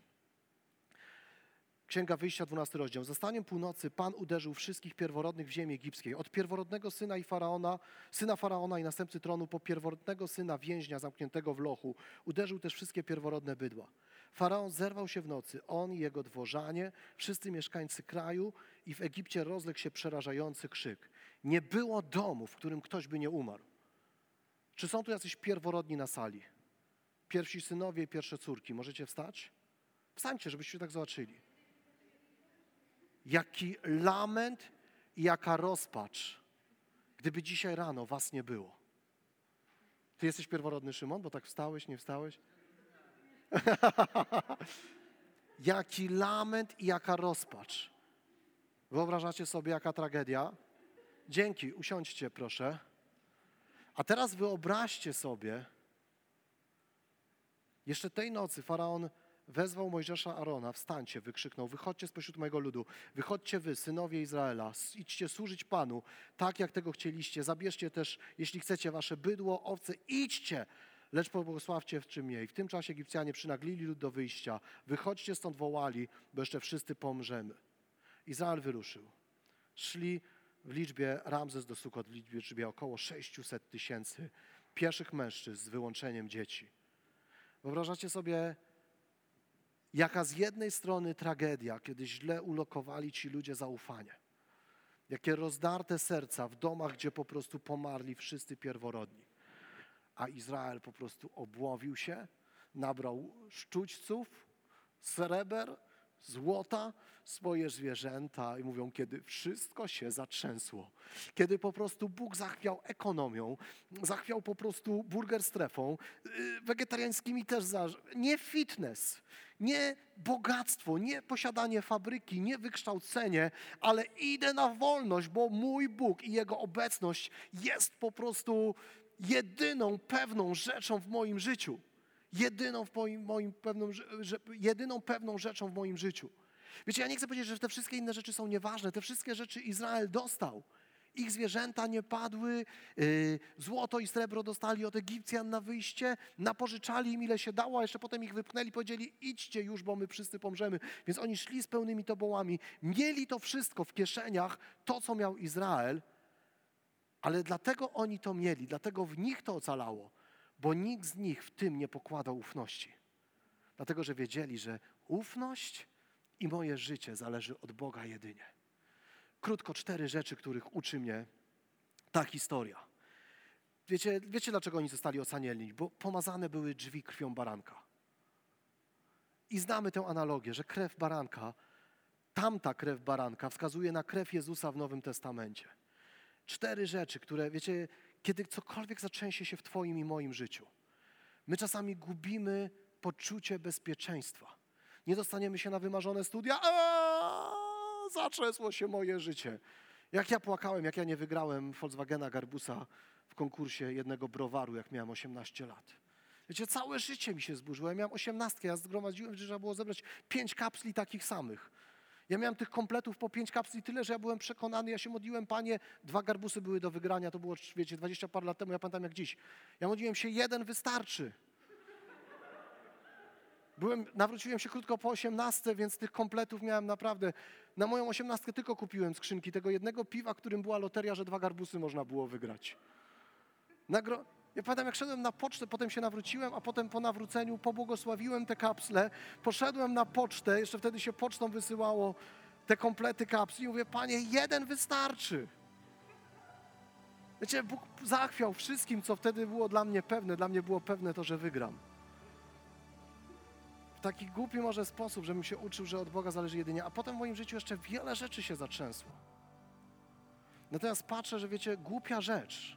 Księga Wyjścia, 12 rozdział. Zastaniem północy Pan uderzył wszystkich pierworodnych w ziemi egipskiej. Od pierworodnego syna i faraona, syna faraona i następcy tronu, po pierworodnego syna więźnia zamkniętego w lochu. Uderzył też wszystkie pierworodne bydła. Faraon zerwał się w nocy, on i jego dworzanie, wszyscy mieszkańcy kraju i w Egipcie rozległ się przerażający krzyk. Nie było domu, w którym ktoś by nie umarł. Czy są tu jacyś pierworodni na sali? Pierwsi synowie i pierwsze córki. Możecie wstać? Wstańcie, żebyście tak zobaczyli jaki lament i jaka rozpacz, gdyby dzisiaj rano was nie było. Ty jesteś pierworodny Szymon, bo tak wstałeś, nie wstałeś? jaki lament i jaka rozpacz. Wyobrażacie sobie, jaka tragedia? Dzięki, usiądźcie proszę. A teraz wyobraźcie sobie, jeszcze tej nocy faraon wezwał Mojżesza Arona, wstańcie, wykrzyknął, wychodźcie spośród mojego ludu, wychodźcie wy, synowie Izraela, idźcie służyć Panu, tak jak tego chcieliście, zabierzcie też, jeśli chcecie, wasze bydło, owce, idźcie, lecz pobłogosławcie w czym jej. W tym czasie Egipcjanie przynaglili lud do wyjścia, wychodźcie stąd wołali, bo jeszcze wszyscy pomrzemy. Izrael wyruszył. Szli w liczbie Ramzes do Sukot, w liczbie około 600 tysięcy pieszych mężczyzn z wyłączeniem dzieci. Wyobrażacie sobie Jaka z jednej strony tragedia, kiedy źle ulokowali ci ludzie zaufanie. Jakie rozdarte serca w domach, gdzie po prostu pomarli wszyscy pierworodni. A Izrael po prostu obłowił się, nabrał szczućców, sreber, złota, swoje zwierzęta i mówią, kiedy wszystko się zatrzęsło, kiedy po prostu Bóg zachwiał ekonomią, zachwiał po prostu burger strefą, y, wegetariańskimi też, za, nie fitness, nie bogactwo, nie posiadanie fabryki, nie wykształcenie, ale idę na wolność, bo mój Bóg i Jego obecność jest po prostu jedyną pewną rzeczą w moim życiu. Jedyną, w moim, moim pewną, że, jedyną pewną rzeczą w moim życiu. Wiecie, ja nie chcę powiedzieć, że te wszystkie inne rzeczy są nieważne. Te wszystkie rzeczy Izrael dostał. Ich zwierzęta nie padły, yy, złoto i srebro dostali od Egipcjan na wyjście, napożyczali im ile się dało, a jeszcze potem ich wypchnęli, powiedzieli idźcie już, bo my wszyscy pomrzemy. Więc oni szli z pełnymi tobołami, mieli to wszystko w kieszeniach, to co miał Izrael, ale dlatego oni to mieli, dlatego w nich to ocalało, bo nikt z nich w tym nie pokładał ufności. Dlatego, że wiedzieli, że ufność i moje życie zależy od Boga jedynie. Krótko cztery rzeczy, których uczy mnie ta historia. Wiecie, wiecie dlaczego oni zostali ocanieni? Bo pomazane były drzwi krwią baranka. I znamy tę analogię, że krew baranka, tamta krew baranka wskazuje na krew Jezusa w Nowym Testamencie. Cztery rzeczy, które, wiecie, kiedy cokolwiek zatrzęsie się w Twoim i moim życiu, my czasami gubimy poczucie bezpieczeństwa. Nie dostaniemy się na wymarzone studia, a zatrzęsło się moje życie. Jak ja płakałem, jak ja nie wygrałem Volkswagena Garbusa w konkursie jednego browaru, jak miałem 18 lat. Wiecie, całe życie mi się zburzyło. Ja miałem 18, ja zgromadziłem, że trzeba było zebrać pięć kapsli takich samych. Ja miałem tych kompletów po pięć kapsli tyle, że ja byłem przekonany, ja się modliłem, panie, dwa garbusy były do wygrania, to było, wiecie, 20 par lat temu, ja pamiętam jak dziś. Ja modliłem się, jeden wystarczy. Byłem, nawróciłem się krótko po 18, więc tych kompletów miałem naprawdę. Na moją 18 tylko kupiłem skrzynki tego jednego piwa, którym była loteria, że dwa garbusy można było wygrać. Nagro... Ja pamiętam, jak szedłem na pocztę, potem się nawróciłem, a potem po nawróceniu pobłogosławiłem te kapsle, poszedłem na pocztę, jeszcze wtedy się pocztą wysyłało te komplety kapsli i mówię, panie, jeden wystarczy. Wiecie, Bóg zachwiał wszystkim, co wtedy było dla mnie pewne. Dla mnie było pewne to, że wygram taki głupi może sposób, żebym się uczył, że od Boga zależy jedynie, a potem w moim życiu jeszcze wiele rzeczy się zatrzęsło. Natomiast patrzę, że wiecie, głupia rzecz.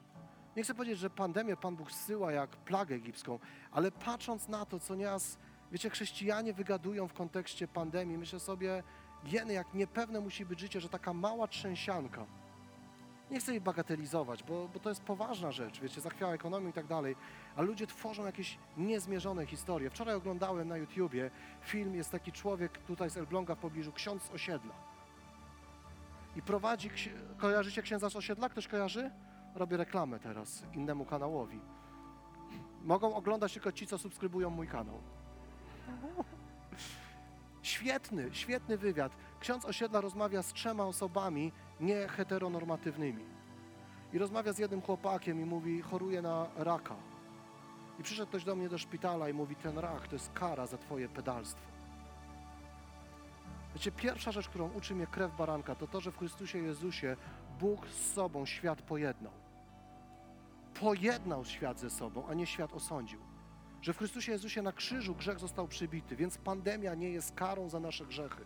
Nie chcę powiedzieć, że pandemię Pan Bóg zsyła jak plagę egipską, ale patrząc na to, co nieraz, wiecie, chrześcijanie wygadują w kontekście pandemii, myślę sobie, jeny, jak niepewne musi być życie, że taka mała trzęsianka, nie chcę jej bagatelizować, bo, bo to jest poważna rzecz, wiecie, zachwiała ekonomię i tak dalej, ale ludzie tworzą jakieś niezmierzone historie. Wczoraj oglądałem na YouTubie film, jest taki człowiek tutaj z Elbląga w pobliżu, ksiądz z osiedla. I prowadzi, kojarzycie księdza z osiedla? Ktoś kojarzy? Robię reklamę teraz innemu kanałowi. Mogą oglądać tylko ci, co subskrybują mój kanał. Świetny, świetny wywiad. Ksiądz osiedla rozmawia z trzema osobami nieheteronormatywnymi. I rozmawia z jednym chłopakiem i mówi, choruje na raka. I przyszedł ktoś do mnie do szpitala i mówi, ten rak to jest kara za twoje pedalstwo. Wiecie, pierwsza rzecz, którą uczy mnie krew baranka, to to, że w Chrystusie Jezusie Bóg z sobą świat pojednał. Pojednał świat ze sobą, a nie świat osądził. Że w Chrystusie Jezusie na krzyżu grzech został przybity, więc pandemia nie jest karą za nasze grzechy.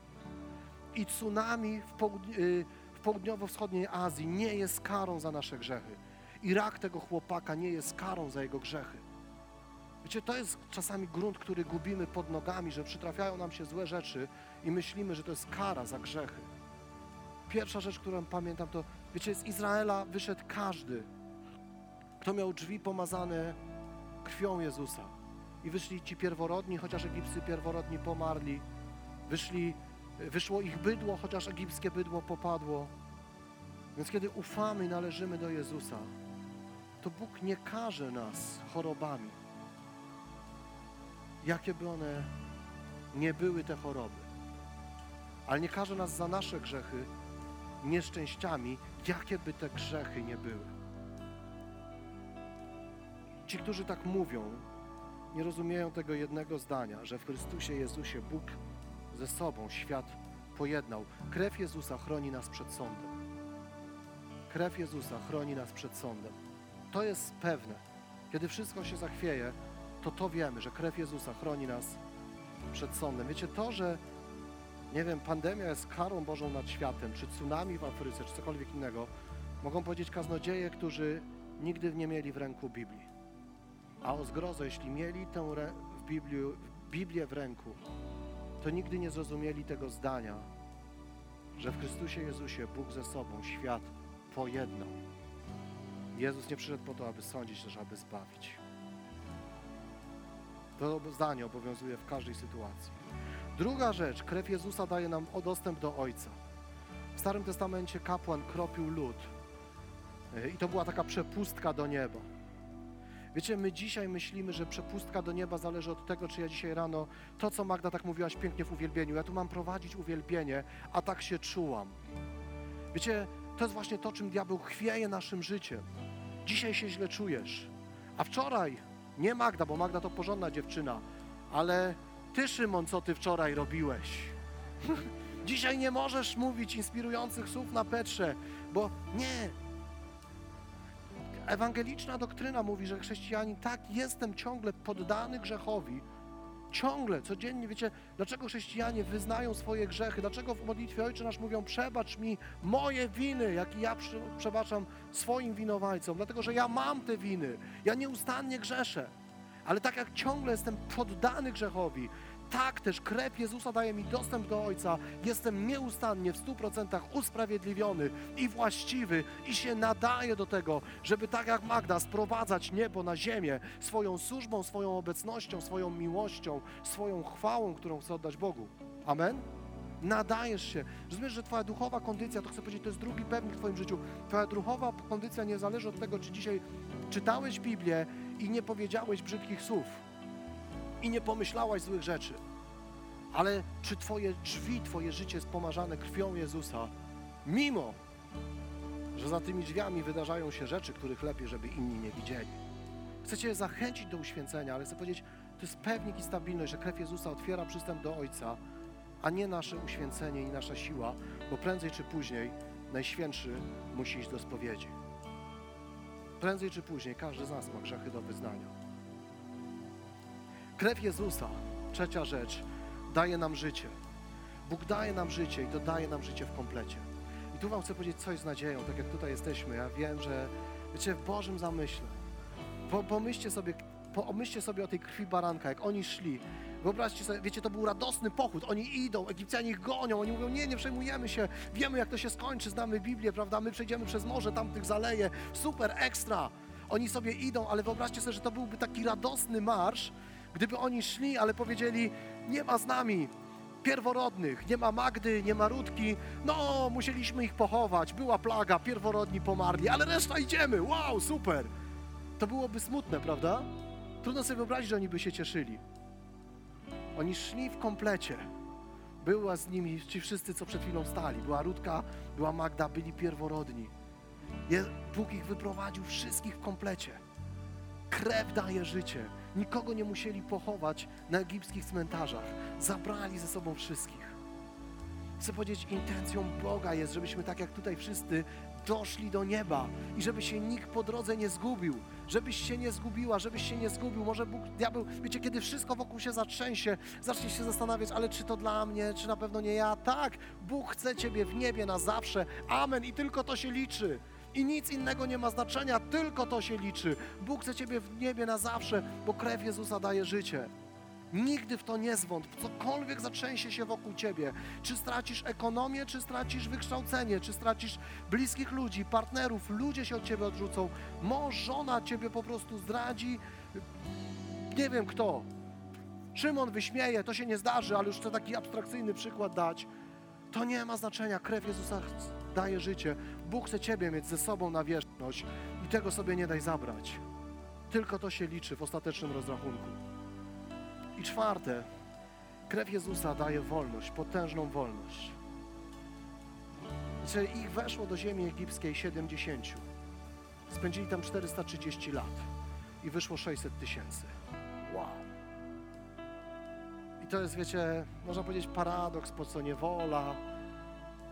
I tsunami w, południ- y, w południowo-wschodniej Azji nie jest karą za nasze grzechy. I rak tego chłopaka nie jest karą za jego grzechy. Wiecie, to jest czasami grunt, który gubimy pod nogami, że przytrafiają nam się złe rzeczy i myślimy, że to jest kara za grzechy. Pierwsza rzecz, którą pamiętam, to wiecie, z Izraela wyszedł każdy, kto miał drzwi pomazane krwią Jezusa. I wyszli ci pierworodni, chociaż egipscy pierworodni pomarli. Wyszli, wyszło ich bydło, chociaż egipskie bydło popadło. Więc kiedy ufamy należymy do Jezusa, to Bóg nie każe nas chorobami jakie by one nie były te choroby. Ale nie każe nas za nasze grzechy nieszczęściami, jakie by te grzechy nie były. Ci, którzy tak mówią, nie rozumieją tego jednego zdania, że w Chrystusie Jezusie Bóg ze sobą świat pojednał. Krew Jezusa chroni nas przed sądem. Krew Jezusa chroni nas przed sądem. To jest pewne. Kiedy wszystko się zachwieje, to to wiemy, że krew Jezusa chroni nas przed sądem. Wiecie, to, że nie wiem, pandemia jest karą Bożą nad światem, czy tsunami w Afryce, czy cokolwiek innego, mogą powiedzieć kaznodzieje, którzy nigdy nie mieli w ręku Biblii. A o zgrozo, jeśli mieli tę w Biblii, Biblię w ręku, to nigdy nie zrozumieli tego zdania, że w Chrystusie Jezusie Bóg ze sobą świat pojednał. Jezus nie przyszedł po to, aby sądzić, lecz aby zbawić. To zdanie obowiązuje w każdej sytuacji. Druga rzecz, krew Jezusa daje nam dostęp do Ojca. W Starym Testamencie kapłan kropił lód E, I to była taka przepustka do nieba. Wiecie, my dzisiaj myślimy, że przepustka do nieba zależy od tego, czy ja dzisiaj rano, to co Magda tak mówiłaś pięknie w uwielbieniu, ja tu mam prowadzić uwielbienie, a tak się czułam. Wiecie, to jest właśnie to, czym diabeł chwieje naszym życiem. Dzisiaj się źle czujesz, a wczoraj, nie Magda, bo Magda to porządna dziewczyna, ale ty, Szymon, co ty wczoraj robiłeś? Dzisiaj nie możesz mówić inspirujących słów na Petrze, bo nie. Ewangeliczna doktryna mówi, że chrześcijanin tak jestem ciągle poddany grzechowi, ciągle, codziennie, wiecie, dlaczego chrześcijanie wyznają swoje grzechy, dlaczego w modlitwie Ojcze Nasz mówią, przebacz mi moje winy, jak i ja przebaczam swoim winowajcom, dlatego, że ja mam te winy, ja nieustannie grzeszę, ale tak jak ciągle jestem poddany grzechowi, tak też krew Jezusa daje mi dostęp do Ojca. Jestem nieustannie w stu procentach usprawiedliwiony i właściwy i się nadaje do tego, żeby tak jak Magda sprowadzać niebo na ziemię swoją służbą, swoją obecnością, swoją miłością, swoją chwałą, którą chcę oddać Bogu. Amen? Nadajesz się. Rozumiesz, że Twoja duchowa kondycja, to chcę powiedzieć, to jest drugi pewnik w Twoim życiu. Twoja duchowa kondycja nie zależy od tego, czy dzisiaj czytałeś Biblię i nie powiedziałeś brzydkich słów i nie pomyślałaś złych rzeczy. Ale czy Twoje drzwi, Twoje życie jest pomarzane krwią Jezusa, mimo że za tymi drzwiami wydarzają się rzeczy, których lepiej, żeby inni nie widzieli. Chcę Cię zachęcić do uświęcenia, ale chcę powiedzieć, to jest pewnik i stabilność, że krew Jezusa otwiera przystęp do Ojca, a nie nasze uświęcenie i nasza siła, bo prędzej czy później Najświętszy musi iść do spowiedzi. Prędzej czy później każdy z nas ma grzechy do wyznania. Krew Jezusa, trzecia rzecz, daje nam życie. Bóg daje nam życie i to daje nam życie w komplecie. I tu Wam chcę powiedzieć coś z nadzieją, tak jak tutaj jesteśmy. Ja wiem, że wiecie, w Bożym zamyśle. Pomyślcie sobie, pomyślcie sobie o tej krwi baranka, jak oni szli. Wyobraźcie sobie, wiecie, to był radosny pochód. Oni idą, Egipcjanie ich gonią, oni mówią, nie, nie przejmujemy się, wiemy jak to się skończy, znamy Biblię, prawda, my przejdziemy przez morze, tamtych zaleje, super, ekstra. Oni sobie idą, ale wyobraźcie sobie, że to byłby taki radosny marsz, Gdyby oni szli, ale powiedzieli, nie ma z nami pierworodnych, nie ma Magdy, nie ma Rutki, no musieliśmy ich pochować, była plaga, pierworodni pomarli, ale reszta idziemy, wow, super. To byłoby smutne, prawda? Trudno sobie wyobrazić, że oni by się cieszyli. Oni szli w komplecie. Była z nimi ci wszyscy, co przed chwilą stali. Była Rutka, była Magda, byli pierworodni. Bóg ich wyprowadził wszystkich w komplecie. Krew daje życie. Nikogo nie musieli pochować na egipskich cmentarzach. Zabrali ze sobą wszystkich. Chcę powiedzieć, intencją Boga jest, żebyśmy tak jak tutaj wszyscy doszli do nieba i żeby się nikt po drodze nie zgubił, żebyś się nie zgubiła, żebyś się nie zgubił. Może Bóg, diabeł, wiecie, kiedy wszystko wokół się zatrzęsie, zacznie się zastanawiać, ale czy to dla mnie, czy na pewno nie ja? Tak, Bóg chce Ciebie w niebie na zawsze. Amen. I tylko to się liczy. I nic innego nie ma znaczenia, tylko to się liczy. Bóg chce Ciebie w niebie na zawsze, bo krew Jezusa daje życie. Nigdy w to nie zwątp, cokolwiek zatrzęsie się wokół Ciebie. Czy stracisz ekonomię, czy stracisz wykształcenie, czy stracisz bliskich ludzi, partnerów, ludzie się od Ciebie odrzucą, mąż, żona Ciebie po prostu zdradzi, nie wiem kto. Szymon wyśmieje, to się nie zdarzy, ale już chcę taki abstrakcyjny przykład dać. To nie ma znaczenia, krew Jezusa daje życie. Bóg chce Ciebie mieć ze sobą na wieczność i tego sobie nie daj zabrać. Tylko to się liczy w ostatecznym rozrachunku. I czwarte, krew Jezusa daje wolność, potężną wolność. Ich weszło do ziemi egipskiej 70. Spędzili tam 430 lat i wyszło 600 tysięcy. Wow. I to jest, wiecie, można powiedzieć paradoks, po co niewola,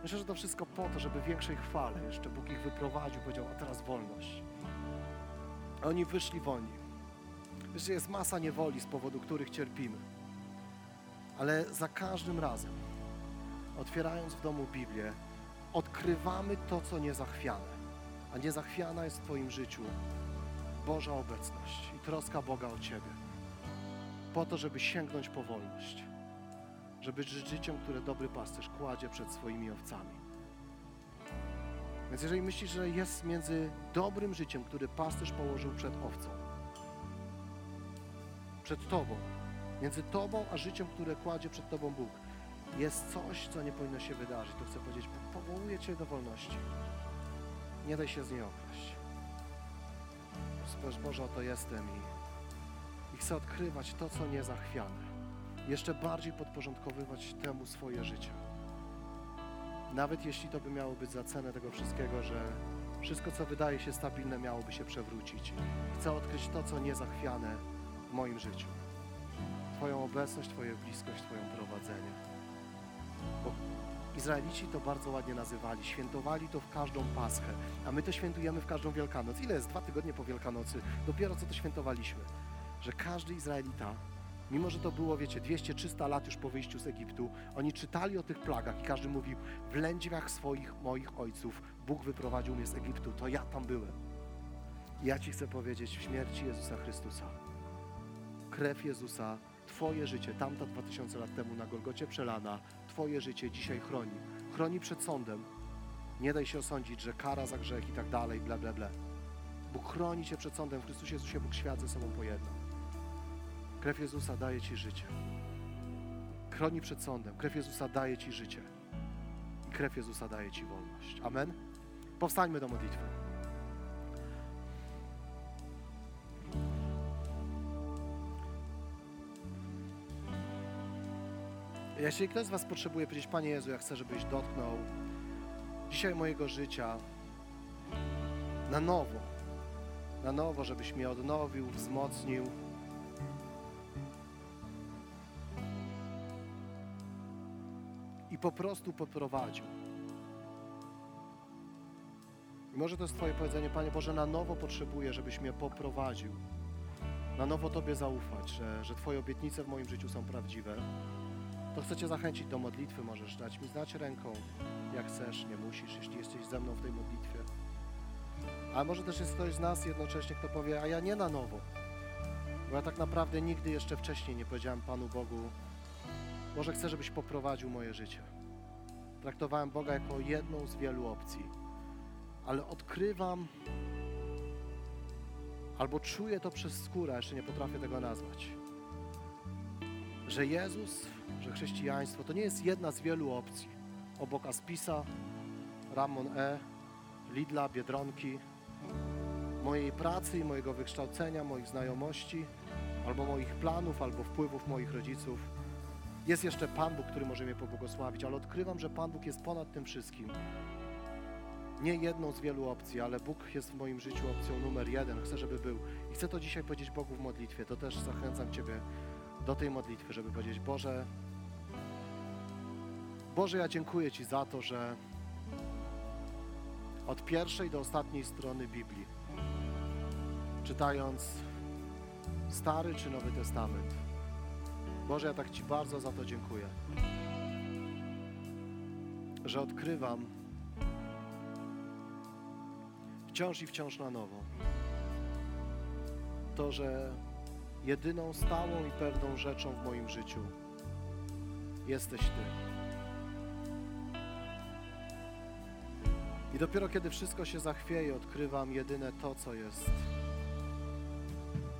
Myślę, że to wszystko po to, żeby większej chwale jeszcze Bóg ich wyprowadził, powiedział, a teraz wolność. A oni wyszli wolni. Wiesz, jest masa niewoli, z powodu których cierpimy. Ale za każdym razem, otwierając w domu Biblię, odkrywamy to, co niezachwiane. A niezachwiana jest w Twoim życiu Boża obecność i troska Boga o Ciebie. Po to, żeby sięgnąć po wolność żeby żyć życiem, które dobry pasterz kładzie przed swoimi owcami. Więc jeżeli myślisz, że jest między dobrym życiem, który pasterz położył przed owcą, przed Tobą, między Tobą a życiem, które kładzie przed Tobą Bóg, jest coś, co nie powinno się wydarzyć, to chcę powiedzieć, Bóg powołuje Cię do wolności. Nie daj się z niej okraść. Powiedz, Boże, oto jestem i, i chcę odkrywać to, co niezachwiane. Jeszcze bardziej podporządkowywać temu swoje życie. Nawet jeśli to by miało być za cenę tego wszystkiego, że wszystko, co wydaje się stabilne, miałoby się przewrócić. Chcę odkryć to, co niezachwiane w moim życiu. Twoją obecność, Twoją bliskość, Twoją prowadzenie. Bo Izraelici to bardzo ładnie nazywali. Świętowali to w każdą Paschę, a my to świętujemy w każdą Wielkanoc. Ile jest? Dwa tygodnie po Wielkanocy. Dopiero co to świętowaliśmy. Że każdy Izraelita, mimo że to było, wiecie, 200-300 lat już po wyjściu z Egiptu, oni czytali o tych plagach i każdy mówił, w lędźwiach swoich, moich ojców, Bóg wyprowadził mnie z Egiptu, to ja tam byłem. I ja Ci chcę powiedzieć, w śmierci Jezusa Chrystusa, krew Jezusa Twoje życie, tamta 2000 lat temu na Golgocie przelana, Twoje życie dzisiaj chroni. Chroni przed sądem. Nie daj się osądzić, że kara za grzech i tak dalej, bla, bla, bla. Bóg chroni Cię przed sądem. W Chrystusie Jezusie Bóg świat ze sobą pojedna. Krew Jezusa daje Ci życie. Chroni przed sądem. Krew Jezusa daje Ci życie. I krew Jezusa daje Ci wolność. Amen? Powstańmy do modlitwy. Jeśli ktoś z Was potrzebuje powiedzieć, Panie Jezu, ja chcę, żebyś dotknął dzisiaj mojego życia na nowo, na nowo, żebyś mnie odnowił, wzmocnił. I po prostu poprowadził. I może to jest Twoje powiedzenie, Panie Boże, na nowo potrzebuję, żebyś mnie poprowadził. Na nowo Tobie zaufać, że, że Twoje obietnice w moim życiu są prawdziwe to chcę Cię zachęcić do modlitwy. Możesz dać mi znać ręką, jak chcesz, nie musisz, jeśli jesteś ze mną w tej modlitwie. A może też jest ktoś z nas jednocześnie, kto powie, a ja nie na nowo. Bo ja tak naprawdę nigdy jeszcze wcześniej nie powiedziałem Panu Bogu, może chcę, żebyś poprowadził moje życie. Traktowałem Boga jako jedną z wielu opcji, ale odkrywam albo czuję to przez skórę, jeszcze nie potrafię tego nazwać, że Jezus że chrześcijaństwo to nie jest jedna z wielu opcji. Obok Aspisa, Ramon E., Lidla, Biedronki, mojej pracy i mojego wykształcenia, moich znajomości, albo moich planów, albo wpływów moich rodziców. Jest jeszcze Pan Bóg, który może mnie pobłogosławić, ale odkrywam, że Pan Bóg jest ponad tym wszystkim. Nie jedną z wielu opcji, ale Bóg jest w moim życiu opcją numer jeden. Chcę, żeby był. I chcę to dzisiaj powiedzieć Bogu w modlitwie. To też zachęcam Ciebie do tej modlitwy, żeby powiedzieć, Boże, Boże, ja dziękuję Ci za to, że od pierwszej do ostatniej strony Biblii, czytając Stary czy Nowy Testament, Boże, ja tak Ci bardzo za to dziękuję, że odkrywam wciąż i wciąż na nowo to, że jedyną stałą i pewną rzeczą w moim życiu jesteś Ty. I dopiero kiedy wszystko się zachwieje, odkrywam jedyne to, co jest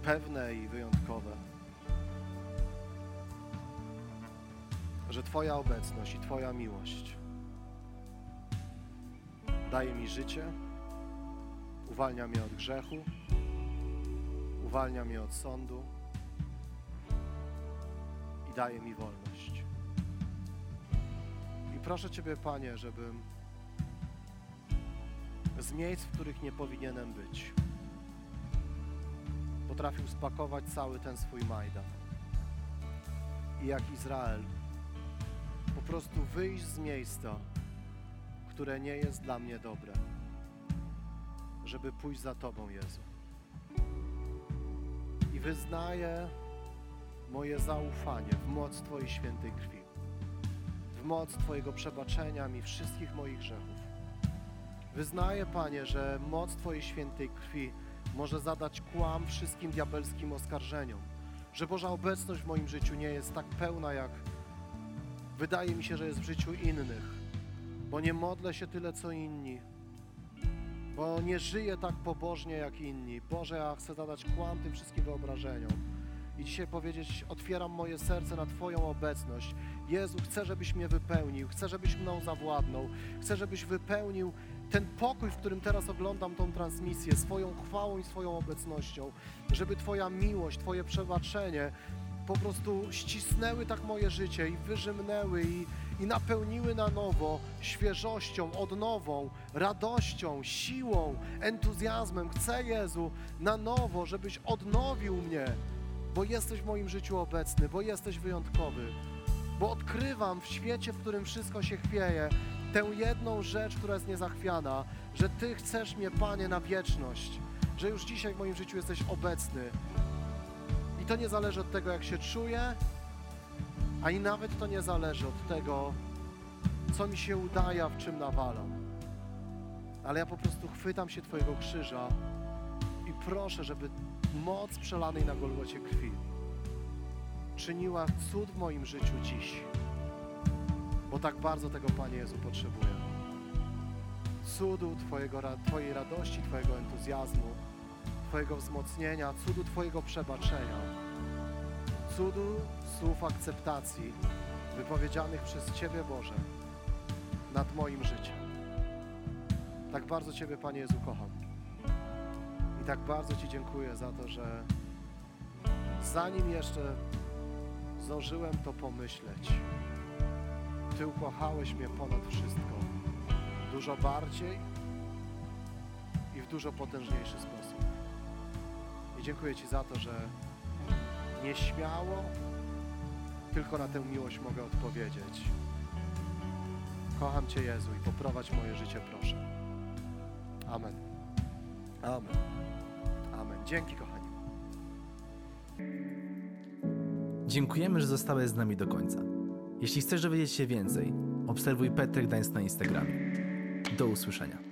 pewne i wyjątkowe. Że Twoja obecność i Twoja miłość daje mi życie, uwalnia mnie od grzechu, uwalnia mnie od sądu i daje mi wolność. I proszę Ciebie, Panie, żebym z miejsc, w których nie powinienem być. Potrafił spakować cały ten swój Majdan. I jak Izrael, prostu wyjść z miejsca, które nie jest dla mnie dobre, żeby pójść za Tobą, Jezu. I wyznaję moje zaufanie w moc Twojej świętej krwi, w moc Twojego przebaczenia mi wszystkich moich grzechów Wyznaję, Panie, że moc Twojej świętej krwi może zadać kłam wszystkim diabelskim oskarżeniom, że Boża obecność w moim życiu nie jest tak pełna, jak wydaje mi się, że jest w życiu innych, bo nie modlę się tyle, co inni, bo nie żyję tak pobożnie, jak inni. Boże, ja chcę zadać kłam tym wszystkim wyobrażeniom i dzisiaj powiedzieć, otwieram moje serce na Twoją obecność. Jezu, chcę, żebyś mnie wypełnił, chcę, żebyś mną zawładnął, chcę, żebyś wypełnił ten pokój, w którym teraz oglądam tą transmisję, swoją chwałą i swoją obecnością, żeby Twoja miłość, Twoje przebaczenie po prostu ścisnęły tak moje życie i wyrzymnęły i, i napełniły na nowo świeżością, odnową, radością, siłą, entuzjazmem. Chcę, Jezu, na nowo, żebyś odnowił mnie, bo jesteś w moim życiu obecny, bo jesteś wyjątkowy, bo odkrywam w świecie, w którym wszystko się chwieje, tę jedną rzecz, która jest niezachwiana, że Ty chcesz mnie, Panie, na wieczność, że już dzisiaj w moim życiu jesteś obecny. To nie zależy od tego, jak się czuję, a i nawet to nie zależy od tego, co mi się udaje, a w czym nawalam. Ale ja po prostu chwytam się Twojego krzyża i proszę, żeby moc przelanej na Golgocie krwi czyniła cud w moim życiu dziś bo tak bardzo tego, Panie Jezu, potrzebuję. Cudu Twojego, Twojej radości, Twojego entuzjazmu, Twojego wzmocnienia, cudu Twojego przebaczenia, cudu słów akceptacji wypowiedzianych przez Ciebie, Boże, nad moim życiem. Tak bardzo Ciebie, Panie Jezu, kocham. I tak bardzo Ci dziękuję za to, że zanim jeszcze zdążyłem to pomyśleć, ty ukochałeś mnie ponad wszystko, dużo bardziej i w dużo potężniejszy sposób. Dziękuję Ci za to, że nieśmiało tylko na tę miłość mogę odpowiedzieć. Kocham Cię, Jezu, i poprowadź moje życie, proszę. Amen. Amen. Amen. Dzięki, kochani. Dziękujemy, że zostałeś z nami do końca. Jeśli chcesz dowiedzieć się więcej, obserwuj Petrek Gdańsk na Instagramie. Do usłyszenia.